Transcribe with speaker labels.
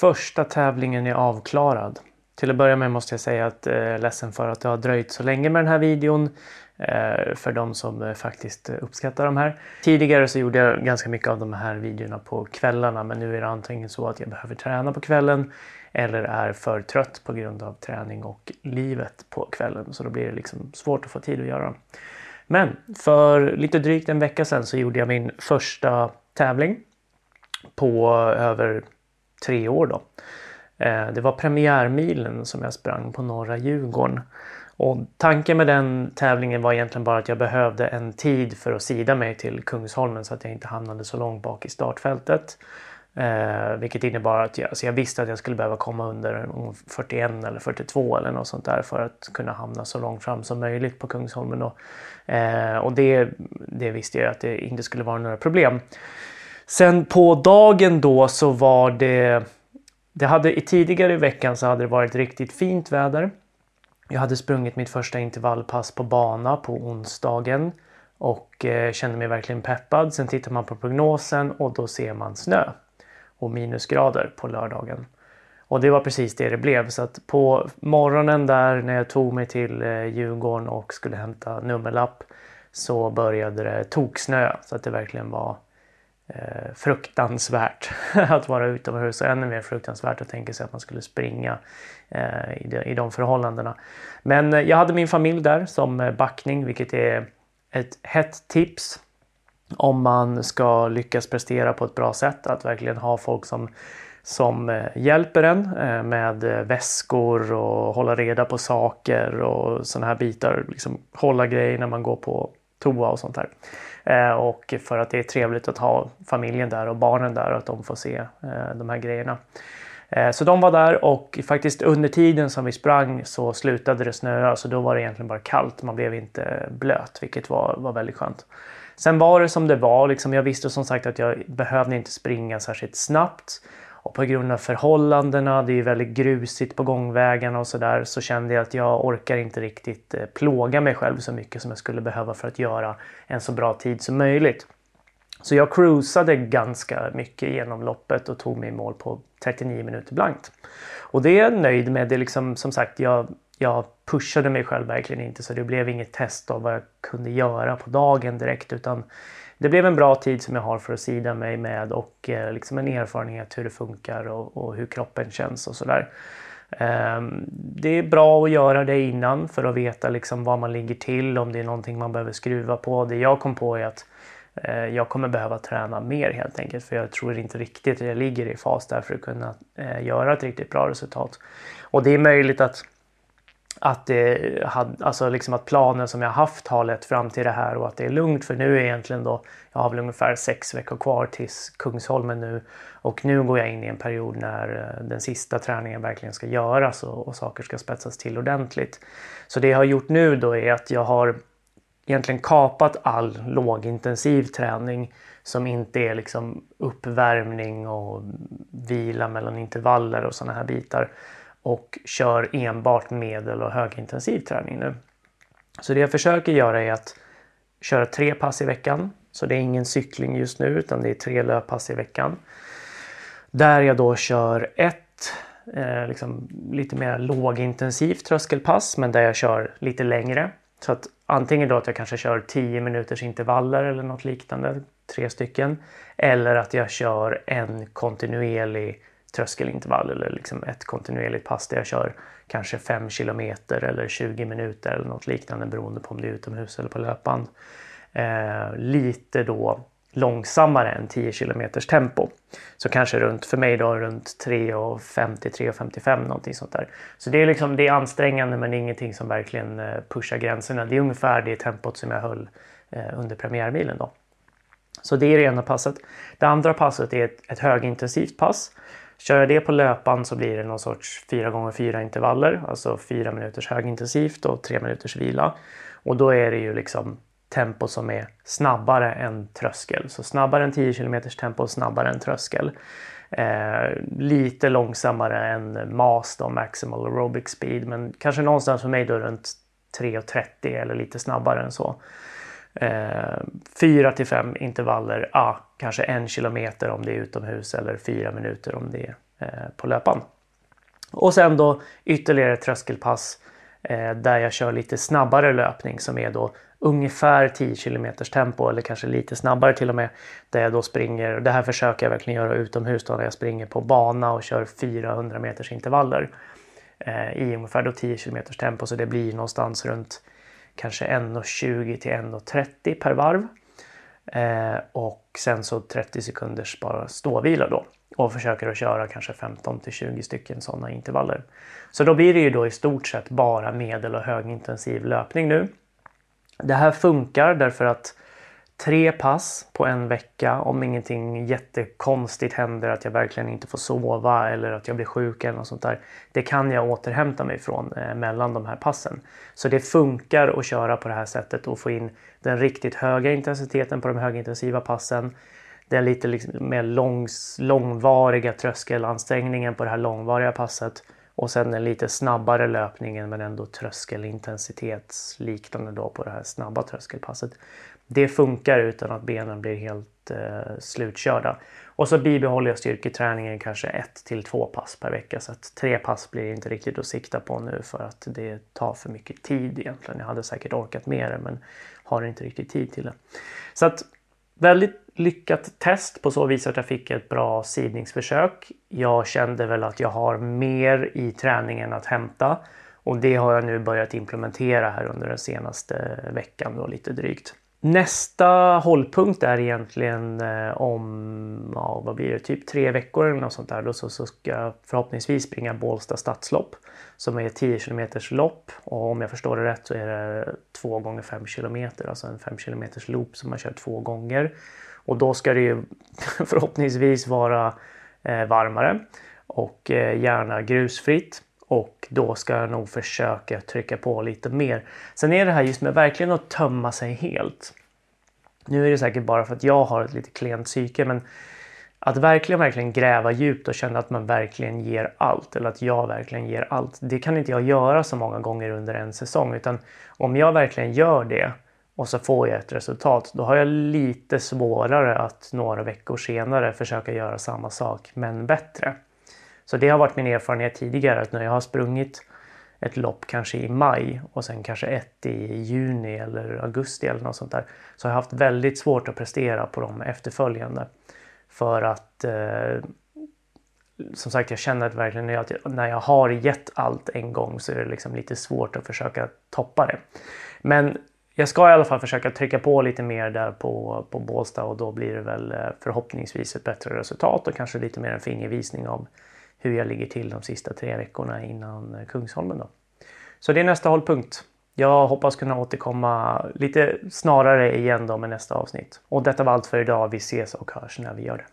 Speaker 1: första tävlingen är avklarad. Till att börja med måste jag säga att jag är ledsen för att det har dröjt så länge med den här videon. Eh, för de som eh, faktiskt uppskattar de här. Tidigare så gjorde jag ganska mycket av de här videorna på kvällarna men nu är det antingen så att jag behöver träna på kvällen eller är för trött på grund av träning och livet på kvällen. Så då blir det liksom svårt att få tid att göra dem. Men för lite drygt en vecka sedan så gjorde jag min första tävling på över tre år då. Eh, det var premiärmilen som jag sprang på norra Djurgården. Och tanken med den tävlingen var egentligen bara att jag behövde en tid för att sida mig till Kungsholmen så att jag inte hamnade så långt bak i startfältet. Eh, vilket innebar att jag, så jag visste att jag skulle behöva komma under 41 eller 42 eller något sånt där för att kunna hamna så långt fram som möjligt på Kungsholmen. Och, Eh, och det, det visste jag att det inte skulle vara några problem. Sen på dagen då så var det, det hade tidigare i veckan så hade det varit riktigt fint väder. Jag hade sprungit mitt första intervallpass på bana på onsdagen och eh, kände mig verkligen peppad. Sen tittar man på prognosen och då ser man snö och minusgrader på lördagen. Och det var precis det det blev. Så att på morgonen där när jag tog mig till eh, Djurgården och skulle hämta nummerlapp så började det toksnö så att det verkligen var eh, fruktansvärt att vara utomhus och ännu mer fruktansvärt att tänka sig att man skulle springa eh, i, de, i de förhållandena. Men eh, jag hade min familj där som eh, backning vilket är ett hett tips om man ska lyckas prestera på ett bra sätt. Att verkligen ha folk som, som eh, hjälper en eh, med väskor och hålla reda på saker och sådana här bitar. Liksom hålla grejer när man går på toa och sånt där. Eh, och för att det är trevligt att ha familjen där och barnen där och att de får se eh, de här grejerna. Eh, så de var där och faktiskt under tiden som vi sprang så slutade det snöa så då var det egentligen bara kallt. Man blev inte blöt vilket var, var väldigt skönt. Sen var det som det var. Liksom jag visste som sagt att jag behövde inte springa särskilt snabbt. Och på grund av förhållandena, det är väldigt grusigt på gångvägarna och sådär, så kände jag att jag orkar inte riktigt eh, plåga mig själv så mycket som jag skulle behöva för att göra en så bra tid som möjligt. Så jag cruisade ganska mycket genom loppet och tog mig i mål på 39 minuter blankt. Och det är jag nöjd med. Det liksom, som sagt, jag, jag pushade mig själv verkligen inte så det blev inget test av vad jag kunde göra på dagen direkt utan det blev en bra tid som jag har för att sida mig med och eh, liksom en erfarenhet hur det funkar och, och hur kroppen känns och sådär. Eh, det är bra att göra det innan för att veta liksom var man ligger till, om det är någonting man behöver skruva på. Det jag kom på är att eh, jag kommer behöva träna mer helt enkelt för jag tror inte riktigt att jag ligger i fas där för att kunna eh, göra ett riktigt bra resultat. Och det är möjligt att att, det had, alltså liksom att planen som jag haft har lett fram till det här och att det är lugnt. För nu är egentligen då, jag har väl ungefär sex veckor kvar tills Kungsholmen nu. Och nu går jag in i en period när eh, den sista träningen verkligen ska göras och, och saker ska spetsas till ordentligt. Så det jag har gjort nu då är att jag har egentligen kapat all lågintensiv träning som inte är liksom uppvärmning och vila mellan intervaller och sådana här bitar och kör enbart medel och högintensiv träning nu. Så det jag försöker göra är att köra tre pass i veckan. Så det är ingen cykling just nu utan det är tre löppass i veckan. Där jag då kör ett eh, liksom lite mer lågintensivt tröskelpass men där jag kör lite längre. Så att antingen då att jag kanske kör 10 minuters intervaller eller något liknande, tre stycken. Eller att jag kör en kontinuerlig tröskelintervall eller liksom ett kontinuerligt pass där jag kör kanske 5 kilometer eller 20 minuter eller något liknande beroende på om det är utomhus eller på löpband. Eh, lite då långsammare än 10 kilometers tempo. Så kanske runt, för mig då runt 3.50-3.55 någonting sånt där. Så det är liksom, det är ansträngande men ingenting som verkligen eh, pushar gränserna. Det är ungefär det tempot som jag höll eh, under premiärmilen då. Så det är det ena passet. Det andra passet är ett, ett högintensivt pass Kör jag det på löpan så blir det någon sorts 4x4 intervaller, alltså 4 minuters högintensivt och 3 minuters vila. Och då är det ju liksom tempo som är snabbare än tröskel. Så snabbare än 10 km tempo och snabbare än tröskel. Eh, lite långsammare än MAS då, Maximal Aerobic Speed, men kanske någonstans för mig då runt 3.30 eller lite snabbare än så. Eh, 4 till 5 intervaller, ah, kanske en kilometer om det är utomhus eller fyra minuter om det är eh, på löpan. Och sen då ytterligare tröskelpass eh, där jag kör lite snabbare löpning som är då ungefär 10 km tempo eller kanske lite snabbare till och med. Där jag då springer, det här försöker jag verkligen göra utomhus då när jag springer på bana och kör 400 meters intervaller eh, i ungefär då 10 km tempo så det blir någonstans runt kanske 1.20 till 1.30 per varv. Eh, och sen så 30 sekunders bara ståvila då och försöker att köra kanske 15 till 20 stycken sådana intervaller. Så då blir det ju då i stort sett bara medel och högintensiv löpning nu. Det här funkar därför att tre pass på en vecka om ingenting jättekonstigt händer, att jag verkligen inte får sova eller att jag blir sjuk eller något sånt där. Det kan jag återhämta mig från eh, mellan de här passen. Så det funkar att köra på det här sättet och få in den riktigt höga intensiteten på de högintensiva passen. Den lite liksom mer långs, långvariga tröskelansträngningen på det här långvariga passet och sen den lite snabbare löpningen men ändå tröskelintensitetsliknande då på det här snabba tröskelpasset. Det funkar utan att benen blir helt eh, slutkörda. Och så bibehåller jag styrketräningen kanske ett till två pass per vecka. Så att tre pass blir inte riktigt att sikta på nu för att det tar för mycket tid egentligen. Jag hade säkert orkat mer men har inte riktigt tid till det. Så att väldigt lyckat test på så vis att jag fick ett bra sidningsförsök. Jag kände väl att jag har mer i träningen att hämta och det har jag nu börjat implementera här under den senaste veckan då lite drygt. Nästa hållpunkt är egentligen eh, om, ja, vad blir det, typ tre veckor eller något sånt där. Då så, så ska jag förhoppningsvis springa Bålsta stadslopp som är 10 km lopp och om jag förstår det rätt så är det 2 gånger 5 km, alltså en 5 km loop som man kör två gånger. Och då ska det ju förhoppningsvis vara eh, varmare och eh, gärna grusfritt. Och då ska jag nog försöka trycka på lite mer. Sen är det här just med verkligen att tömma sig helt. Nu är det säkert bara för att jag har ett lite klent psyke men att verkligen, verkligen gräva djupt och känna att man verkligen ger allt eller att jag verkligen ger allt. Det kan inte jag göra så många gånger under en säsong utan om jag verkligen gör det och så får jag ett resultat, då har jag lite svårare att några veckor senare försöka göra samma sak men bättre. Så det har varit min erfarenhet tidigare att när jag har sprungit ett lopp kanske i maj och sen kanske ett i juni eller augusti eller något sånt där så har jag haft väldigt svårt att prestera på de efterföljande. För att eh, som sagt, jag känner att verkligen att när jag har gett allt en gång så är det liksom lite svårt att försöka toppa det. Men jag ska i alla fall försöka trycka på lite mer där på, på Bålsta och då blir det väl eh, förhoppningsvis ett bättre resultat och kanske lite mer en fingervisning av hur jag ligger till de sista tre veckorna innan eh, Kungsholmen. Då. Så det är nästa hållpunkt. Jag hoppas kunna återkomma lite snarare igen då med nästa avsnitt. Och detta var allt för idag. Vi ses och hörs när vi gör det.